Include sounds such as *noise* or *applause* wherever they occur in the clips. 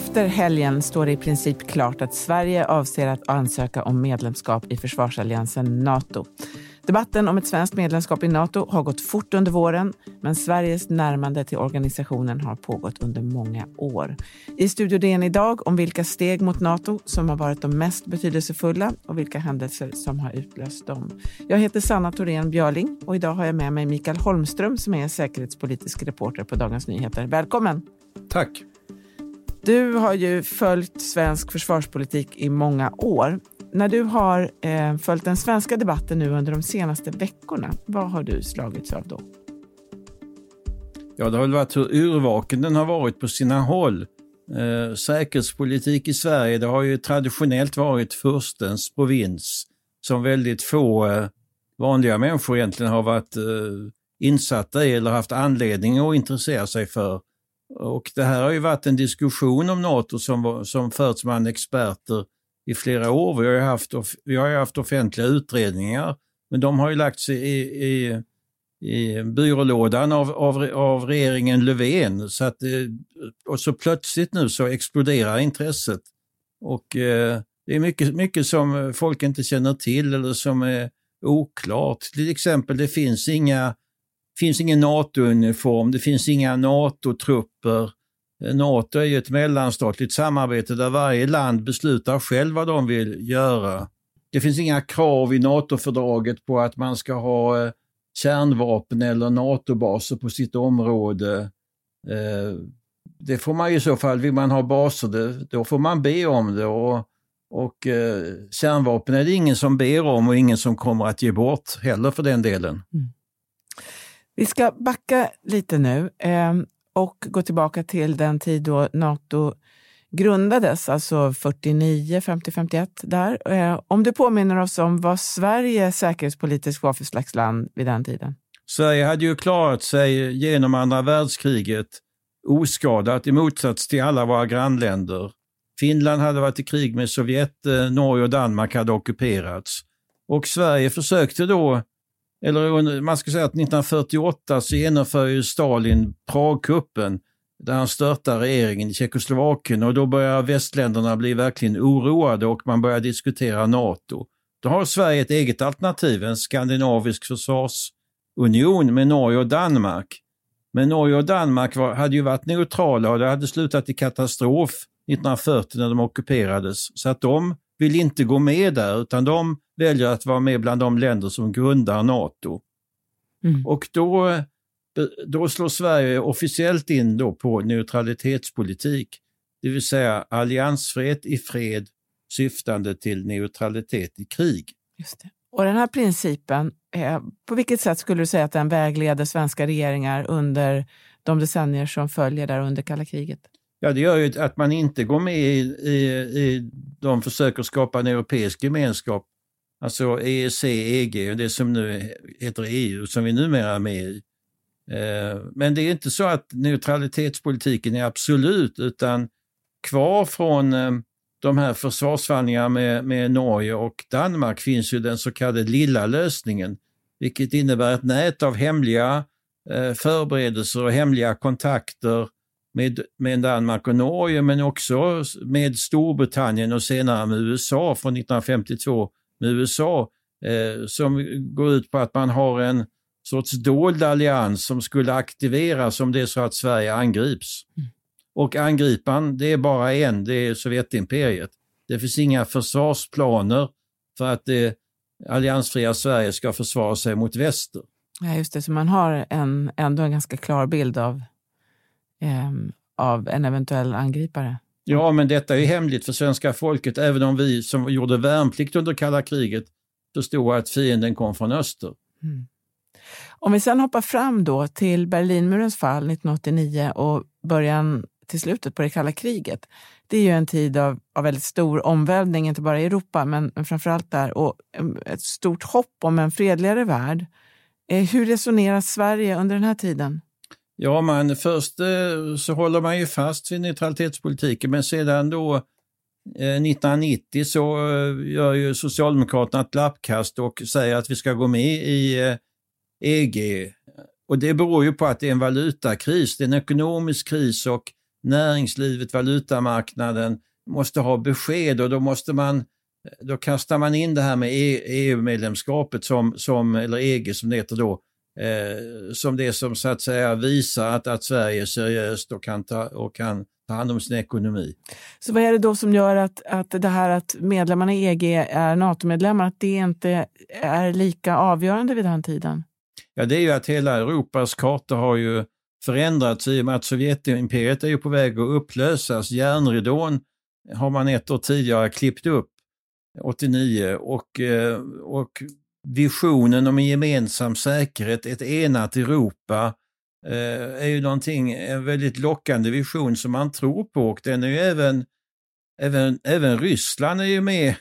Efter helgen står det i princip klart att Sverige avser att ansöka om medlemskap i försvarsalliansen Nato. Debatten om ett svenskt medlemskap i Nato har gått fort under våren, men Sveriges närmande till organisationen har pågått under många år. I Studio DN idag om vilka steg mot Nato som har varit de mest betydelsefulla och vilka händelser som har utlöst dem. Jag heter Sanna Thorén Björling och idag har jag med mig Mikael Holmström som är säkerhetspolitisk reporter på Dagens Nyheter. Välkommen! Tack! Du har ju följt svensk försvarspolitik i många år. När du har eh, följt den svenska debatten nu under de senaste veckorna, vad har du slagits av då? Ja, det har väl varit hur urvaken den har varit på sina håll. Eh, säkerhetspolitik i Sverige, det har ju traditionellt varit furstens provins som väldigt få eh, vanliga människor egentligen har varit eh, insatta i eller haft anledning att intressera sig för. Och det här har ju varit en diskussion om NATO som, som förts bland experter i flera år. Vi har ju haft, vi har haft offentliga utredningar, men de har ju lagts i, i, i byrålådan av, av, av regeringen Löfven. Så att, eh, och så plötsligt nu så exploderar intresset. Och eh, det är mycket, mycket som folk inte känner till eller som är oklart. Till exempel, det finns inga finns ingen NATO-uniform, det finns inga NATO-trupper. NATO är ju ett mellanstatligt samarbete där varje land beslutar själv vad de vill göra. Det finns inga krav i NATO-fördraget på att man ska ha eh, kärnvapen eller NATO-baser på sitt område. Eh, det får man i så fall, vill man ha baser, då får man be om det. Och, och eh, kärnvapen är det ingen som ber om och ingen som kommer att ge bort heller för den delen. Mm. Vi ska backa lite nu eh, och gå tillbaka till den tid då Nato grundades, alltså 49, 50, 51 där. Eh, om du påminner oss om vad Sverige säkerhetspolitiskt var för slags land vid den tiden? Sverige hade ju klarat sig genom andra världskriget oskadat i motsats till alla våra grannländer. Finland hade varit i krig med Sovjet, eh, Norge och Danmark hade ockuperats. Och Sverige försökte då eller man ska säga att 1948 så genomför ju Stalin Pragkuppen där han störtar regeringen i Tjeckoslovakien och då börjar västländerna bli verkligen oroade och man börjar diskutera NATO. Då har Sverige ett eget alternativ, en skandinavisk försvarsunion med Norge och Danmark. Men Norge och Danmark var, hade ju varit neutrala och det hade slutat i katastrof 1940 när de ockuperades. Så att de vill inte gå med där utan de väljer att vara med bland de länder som grundar NATO. Mm. Och då, då slår Sverige officiellt in då på neutralitetspolitik, det vill säga alliansfrihet i fred syftande till neutralitet i krig. Just det. Och den här principen, eh, på vilket sätt skulle du säga att den vägleder svenska regeringar under de decennier som följer där under kalla kriget? Ja, det gör ju att man inte går med i, i, i de försöker skapa en europeisk gemenskap Alltså EEC, EG och det som nu heter EU som vi numera är med i. Eh, men det är inte så att neutralitetspolitiken är absolut utan kvar från eh, de här försvarsförhandlingarna med, med Norge och Danmark finns ju den så kallade lilla lösningen, vilket innebär ett nät av hemliga eh, förberedelser och hemliga kontakter med, med Danmark och Norge men också med Storbritannien och senare med USA från 1952 med USA eh, som går ut på att man har en sorts dold allians som skulle aktiveras om det är så att Sverige angrips. Mm. Och angriparen, det är bara en, det är Sovjetimperiet. Det finns inga försvarsplaner för att det alliansfria Sverige ska försvara sig mot väster. Ja, just det, så man har en, ändå en ganska klar bild av, eh, av en eventuell angripare. Ja, men detta är hemligt för svenska folket, även om vi som gjorde värnplikt under kalla kriget förstod att fienden kom från öster. Mm. Om vi sedan hoppar fram då till Berlinmurens fall 1989 och början till slutet på det kalla kriget. Det är ju en tid av, av väldigt stor omvälvning, inte bara i Europa, men, men framförallt där, och ett stort hopp om en fredligare värld. Eh, hur resonerar Sverige under den här tiden? Ja, man, först eh, så håller man ju fast vid neutralitetspolitiken men sedan då eh, 1990 så eh, gör ju Socialdemokraterna ett lappkast och säger att vi ska gå med i EG. Och det beror ju på att det är en valutakris, det är en ekonomisk kris och näringslivet, valutamarknaden måste ha besked och då måste man då kastar man in det här med e EU-medlemskapet som, som, eller EG som det heter då, eh, som det som så att säga visar att, att Sverige är seriöst och kan ta, och kan ta hand om sin ekonomi. Så vad är det då som gör att, att det här att medlemmarna i EG är NATO-medlemmar, att det inte är lika avgörande vid den tiden? Ja, det är ju att hela Europas karta har ju förändrats i och med att Sovjetimperiet är ju på väg att upplösas. Järnridån har man ett år tidigare klippt upp, 89, och, eh, och visionen om en gemensam säkerhet, ett enat Europa, eh, är ju någonting, en väldigt lockande vision som man tror på och den är ju även, även, även Ryssland är ju med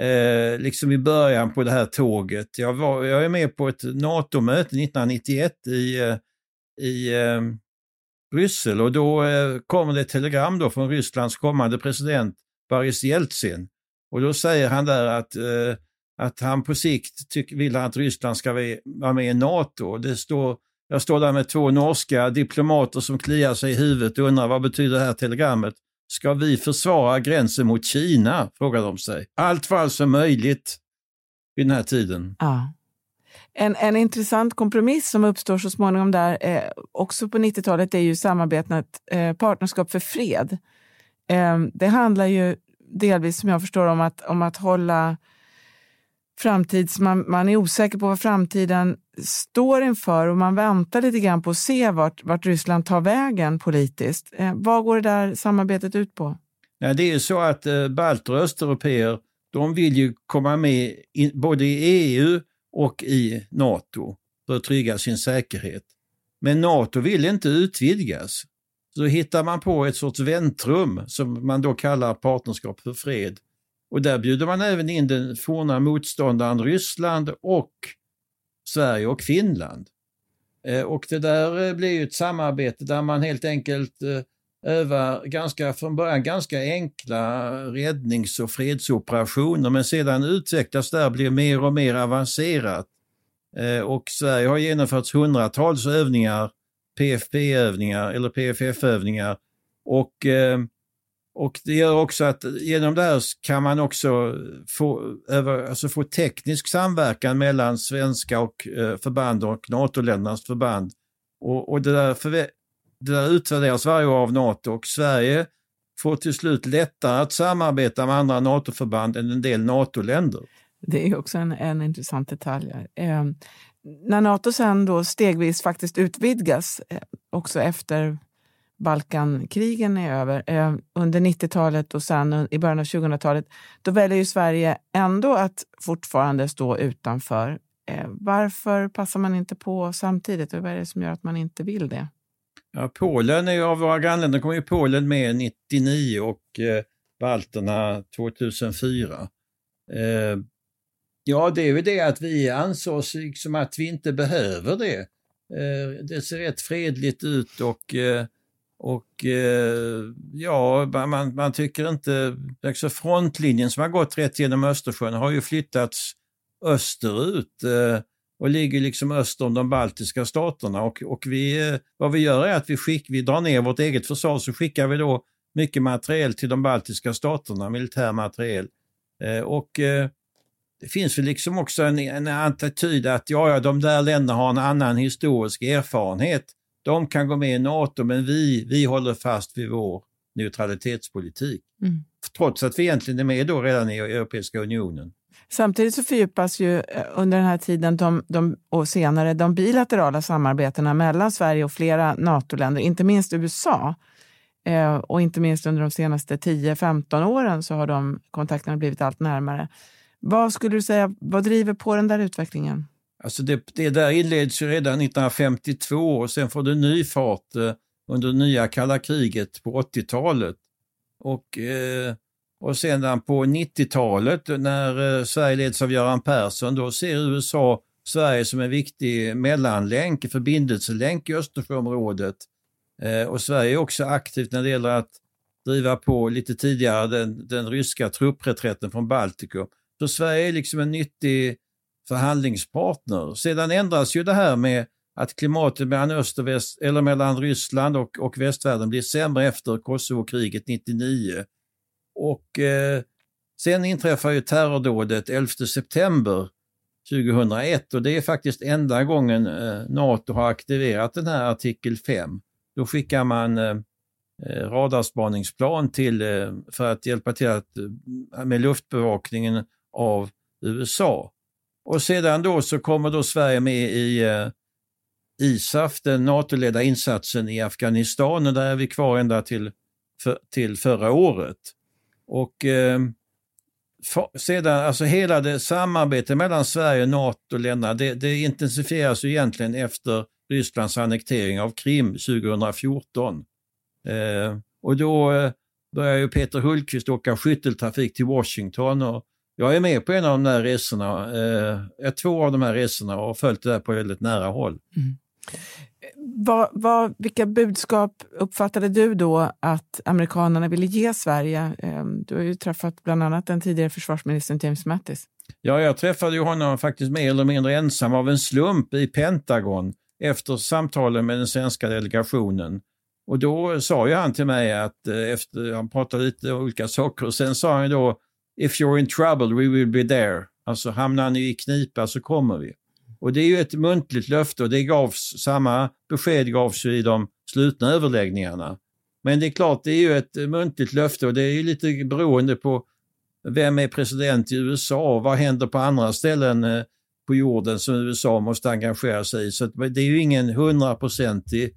eh, liksom i början på det här tåget. Jag, var, jag är med på ett NATO-möte 1991 i, eh, i eh, Bryssel och då eh, kommer det ett telegram då från Rysslands kommande president Boris Jeltsin. Och då säger han där att eh, att han på sikt tyck, vill att Ryssland ska vara med i NATO. Det står, jag står där med två norska diplomater som kliar sig i huvudet och undrar vad betyder det här telegrammet? Ska vi försvara gränsen mot Kina? frågar de sig. Allt var alltså möjligt vid den här tiden. Ja. En, en intressant kompromiss som uppstår så småningom där, eh, också på 90-talet, är ju samarbetet eh, Partnerskap för fred. Eh, det handlar ju delvis, som jag förstår, om att, om att hålla framtids... Man, man är osäker på vad framtiden står inför och man väntar lite grann på att se vart, vart Ryssland tar vägen politiskt. Eh, vad går det där samarbetet ut på? Nej, det är så att eh, balter och östeuropeer de vill ju komma med i, både i EU och i NATO för att trygga sin säkerhet. Men NATO vill inte utvidgas. Så hittar man på ett sorts väntrum som man då kallar Partnerskap för fred och där bjuder man även in den forna motståndaren Ryssland och Sverige och Finland. Eh, och det där eh, blir ju ett samarbete där man helt enkelt eh, övar ganska, från början ganska enkla räddnings och fredsoperationer men sedan utvecklas det här, blir mer och mer avancerat. Och Sverige har genomfört hundratals övningar, PFP-övningar eller PFF-övningar och och det gör också att genom det här kan man också få, över, alltså få teknisk samverkan mellan svenska och, eh, förband och NATO-ländernas förband. Och, och det, där för, det där utvärderas varje år av NATO och Sverige får till slut lättare att samarbeta med andra NATO-förband än en del NATO-länder. Det är också en, en intressant detalj. Eh, när NATO sen då stegvis faktiskt utvidgas, eh, också efter Balkankrigen är över, eh, under 90-talet och sen i början av 2000-talet, då väljer ju Sverige ändå att fortfarande stå utanför. Eh, varför passar man inte på samtidigt och vad är det som gör att man inte vill det? Ja, Polen är ju av våra grannländer, kom ju Polen med 99 och eh, balterna 2004. Eh, ja, det är ju det att vi ansåg liksom att vi inte behöver det. Eh, det ser rätt fredligt ut och eh, och eh, ja, man, man tycker inte, alltså frontlinjen som har gått rätt genom Östersjön har ju flyttats österut eh, och ligger liksom öster om de baltiska staterna. Och, och vi, eh, vad vi gör är att vi, skick, vi drar ner vårt eget försvar så skickar vi då mycket materiel till de baltiska staterna, militär materiel. Eh, och eh, det finns väl liksom också en, en attityd att ja, ja, de där länderna har en annan historisk erfarenhet de kan gå med i NATO men vi, vi håller fast vid vår neutralitetspolitik. Mm. Trots att vi egentligen är med då redan i Europeiska unionen. Samtidigt så fördjupas ju eh, under den här tiden de, de, och senare de bilaterala samarbetena mellan Sverige och flera NATO-länder, inte minst USA. Eh, och inte minst under de senaste 10-15 åren så har de kontakterna blivit allt närmare. Vad skulle du säga, vad driver på den där utvecklingen? Alltså det, det där inleds ju redan 1952 och sen får det ny fart eh, under det nya kalla kriget på 80-talet. Och, eh, och sedan på 90-talet eh, när eh, Sverige leds av Göran Persson, då ser USA Sverige som en viktig mellanlänk, förbindelselänk i Östersjöområdet. Eh, och Sverige är också aktivt när det gäller att driva på lite tidigare den, den ryska truppreträtten från Baltikum. Så Sverige är liksom en nyttig förhandlingspartner. Sedan ändras ju det här med att klimatet mellan öst och väst, eller mellan Ryssland och, och västvärlden blir sämre efter Kosovo-kriget 99. Och eh, sen inträffar ju terrordådet 11 september 2001 och det är faktiskt enda gången eh, NATO har aktiverat den här artikel 5. Då skickar man eh, eh, radarspaningsplan till, eh, för att hjälpa till att, eh, med luftbevakningen av USA. Och sedan då så kommer då Sverige med i eh, ISAF, den NATO-ledda insatsen i Afghanistan och där är vi kvar ända till, för, till förra året. Och eh, för, sedan, alltså hela det samarbetet mellan Sverige och NATO-länderna, det, det intensifieras ju egentligen efter Rysslands annektering av Krim 2014. Eh, och då eh, börjar ju Peter Hultqvist åka skytteltrafik till Washington och jag är med på en av de här resorna, eh, två av de här resorna och har följt det där på väldigt nära håll. Mm. Vad, vad, vilka budskap uppfattade du då att amerikanerna ville ge Sverige? Ehm, du har ju träffat bland annat den tidigare försvarsministern James Mattis. Ja, jag träffade ju honom faktiskt mer eller mindre ensam av en slump i Pentagon efter samtalen med den svenska delegationen. Och då sa ju han till mig att eh, efter, han pratade lite olika saker och sen sa han då If you're in trouble we will be there. Alltså hamnar ni i knipa så kommer vi. Och det är ju ett muntligt löfte och det gavs, samma besked gavs ju i de slutna överläggningarna. Men det är klart, det är ju ett muntligt löfte och det är ju lite beroende på vem är president i USA och vad händer på andra ställen eh, på jorden som USA måste engagera sig i. Så det är ju ingen hundraprocentig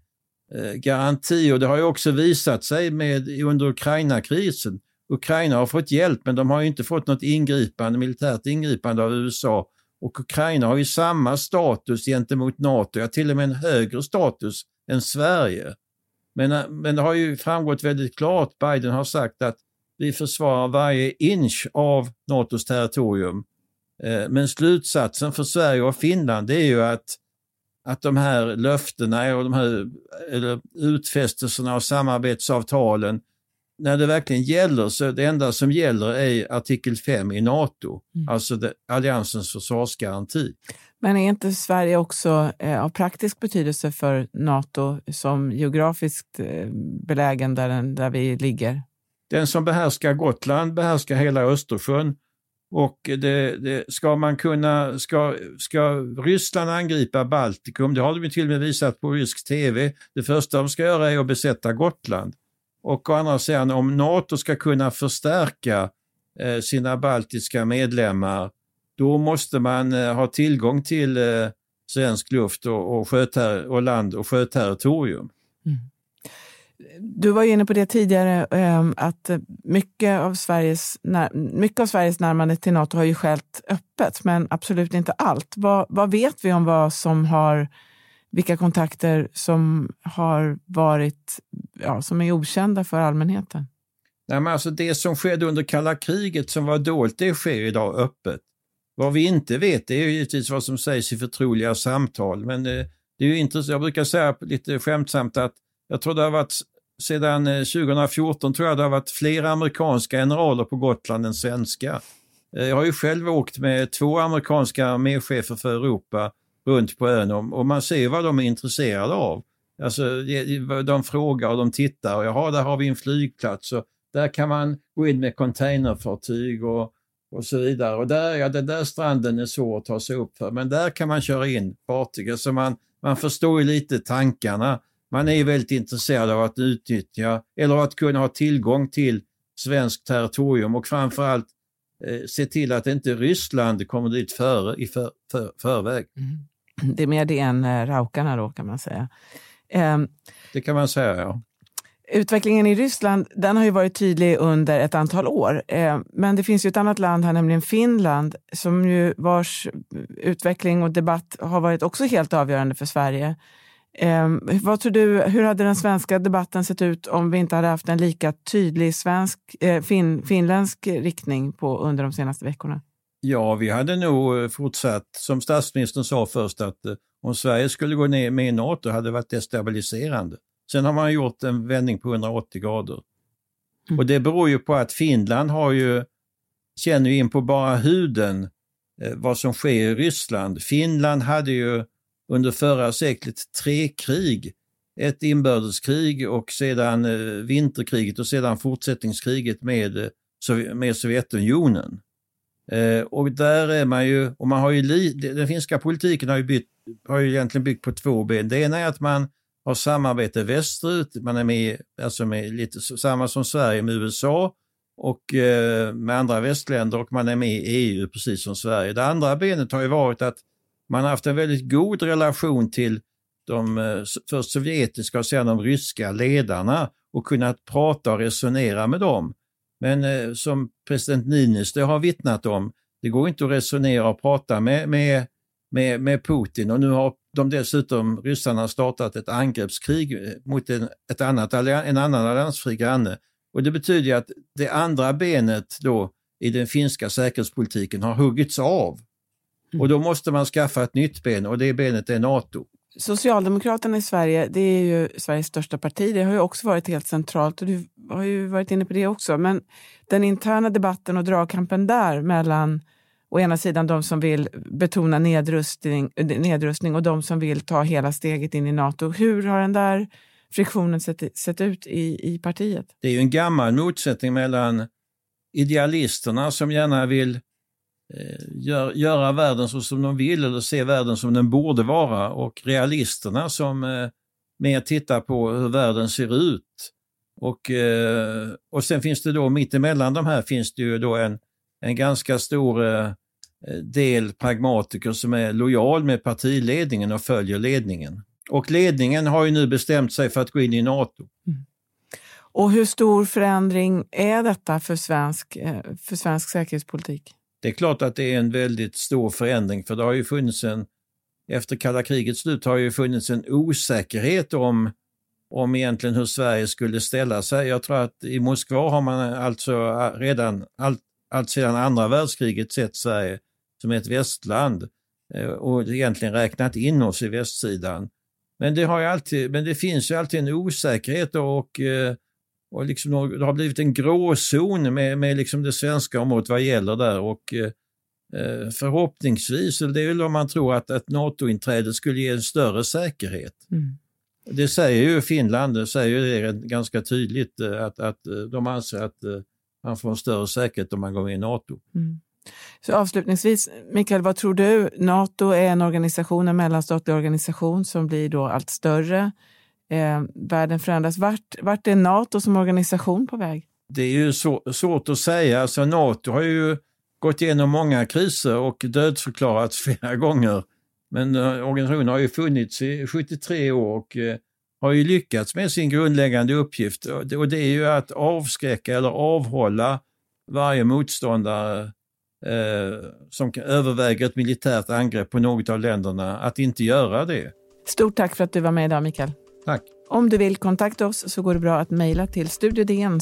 eh, garanti och det har ju också visat sig med, under Ukraina-krisen. Ukraina har fått hjälp men de har inte fått något ingripande, militärt ingripande av USA och Ukraina har ju samma status gentemot NATO, ja till och med en högre status än Sverige. Men, eh, men det har ju framgått väldigt klart, Biden har sagt att vi försvarar varje inch av NATOs territorium. Eh, men slutsatsen för Sverige och Finland det är ju att, att de här löftena och de här eller utfästelserna och samarbetsavtalen när det verkligen gäller så det enda som gäller är artikel 5 i NATO, mm. alltså det, alliansens försvarsgaranti. Men är inte Sverige också eh, av praktisk betydelse för NATO som geografiskt eh, belägen där, den, där vi ligger? Den som behärskar Gotland behärskar hela Östersjön och det, det, ska man kunna, ska, ska Ryssland angripa Baltikum, det har de till och med visat på rysk tv, det första de ska göra är att besätta Gotland. Och å andra sidan, om NATO ska kunna förstärka eh, sina baltiska medlemmar, då måste man eh, ha tillgång till eh, svensk luft och, och, sjöter och land och sjöterritorium. Mm. Du var inne på det tidigare, ehm, att mycket av, Sveriges, mycket av Sveriges närmande till Nato har ju skällt öppet, men absolut inte allt. Vad, vad vet vi om vad som har vilka kontakter som har varit, ja, som är okända för allmänheten? Nej, men alltså det som skedde under kalla kriget som var dolt, det sker idag öppet. Vad vi inte vet det är givetvis vad som sägs i förtroliga samtal, men eh, det, är ju intressant. Jag brukar säga lite skämtsamt att jag tror det har varit sedan eh, 2014 tror jag det har varit fler amerikanska generaler på Gotland än svenska. Eh, jag har ju själv åkt med två amerikanska arméchefer för Europa runt på ön och, och man ser vad de är intresserade av. Alltså de frågar och de tittar och jaha, där har vi en flygplats och där kan man gå in med containerfartyg och, och så vidare. Och där, ja, den där stranden är svår att ta sig upp för, men där kan man köra in fartyg. Alltså man, man förstår ju lite tankarna. Man är väldigt intresserad av att utnyttja eller att kunna ha tillgång till svenskt territorium och framförallt eh, se till att inte Ryssland kommer dit före, i för, för, förväg. Mm. Det är mer det än eh, raukarna då kan man säga. Ehm, det kan man säga, ja. Utvecklingen i Ryssland den har ju varit tydlig under ett antal år. Ehm, men det finns ju ett annat land här, nämligen Finland, som ju vars utveckling och debatt har varit också helt avgörande för Sverige. Ehm, vad tror du, hur hade den svenska debatten sett ut om vi inte hade haft en lika tydlig svensk, eh, fin, finländsk riktning på, under de senaste veckorna? Ja, vi hade nog eh, fortsatt, som statsministern sa först, att eh, om Sverige skulle gå ner med i NATO hade det varit destabiliserande. Sen har man gjort en vändning på 180 grader. Mm. Och det beror ju på att Finland har ju, känner ju in på bara huden eh, vad som sker i Ryssland. Finland hade ju under förra seklet tre krig. Ett inbördeskrig och sedan vinterkriget och sedan fortsättningskriget med, med Sovjetunionen. Eh, och där är man ju, och man har ju, den finska politiken har ju, bytt, har ju egentligen byggt på två ben. Det ena är att man har samarbete västerut, man är med, alltså med lite samma som Sverige med USA och eh, med andra västländer och man är med i EU precis som Sverige. Det andra benet har ju varit att man har haft en väldigt god relation till de eh, först sovjetiska och sedan de ryska ledarna och kunnat prata och resonera med dem. Men eh, som president Niinistö har vittnat om, det går inte att resonera och prata med, med, med, med Putin och nu har de dessutom, ryssarna, startat ett angreppskrig mot en, ett annat, en annan alliansfri granne. Och det betyder att det andra benet då i den finska säkerhetspolitiken har huggits av. Mm. Och då måste man skaffa ett nytt ben och det benet är NATO. Socialdemokraterna i Sverige, det är ju Sveriges största parti. Det har ju också varit helt centralt och du har ju varit inne på det också. Men den interna debatten och dragkampen där mellan å ena sidan de som vill betona nedrustning, nedrustning och de som vill ta hela steget in i Nato. Hur har den där friktionen sett, sett ut i, i partiet? Det är ju en gammal motsättning mellan idealisterna som gärna vill Eh, gör, göra världen så som de vill eller se världen som den borde vara och realisterna som eh, mer tittar på hur världen ser ut. Och, eh, och sen finns det då mittemellan de här finns det ju då en, en ganska stor eh, del pragmatiker som är lojal med partiledningen och följer ledningen. Och ledningen har ju nu bestämt sig för att gå in i NATO. Mm. Och hur stor förändring är detta för svensk, eh, för svensk säkerhetspolitik? Det är klart att det är en väldigt stor förändring för det har ju funnits en, efter kalla krigets slut har ju funnits en osäkerhet om, om egentligen hur Sverige skulle ställa sig. Jag tror att i Moskva har man alltså redan allt, allt sedan andra världskriget sett Sverige som ett västland eh, och egentligen räknat in oss i västsidan. Men det, har ju alltid, men det finns ju alltid en osäkerhet och, eh, och liksom, det har blivit en gråzon med, med liksom det svenska området vad gäller där och eh, eh, förhoppningsvis, det är väl om man tror att ett NATO-inträde skulle ge en större säkerhet. Mm. Det säger ju Finland, det säger det ganska tydligt att, att de anser att man får en större säkerhet om man går med i NATO. Mm. Så avslutningsvis, Mikael, vad tror du? Nato är en organisation, en mellanstatlig organisation som blir då allt större. Eh, världen förändras. Vart, vart är Nato som organisation på väg? Det är ju så, svårt att säga. Alltså, Nato har ju gått igenom många kriser och dödsförklarats *laughs* flera gånger. Men uh, organisationen har ju funnits i 73 år och uh, har ju lyckats med sin grundläggande uppgift och det, och det är ju att avskräcka eller avhålla varje motståndare eh, som överväger ett militärt angrepp på något av länderna att inte göra det. Stort tack för att du var med idag, Mikael. Tack. Om du vill kontakta oss så går det bra att mejla till studiodn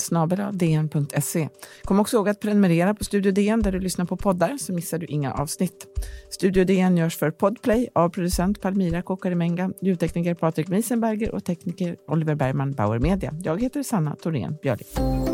e. Kom också ihåg att prenumerera på Studio DN där du lyssnar på poddar så missar du inga avsnitt. Studio DN görs för Podplay av producent Palmira Kokarimenga, ljudtekniker Patrik Miesenberger och tekniker Oliver Bergman Bauer Media. Jag heter Sanna Thorén Björling.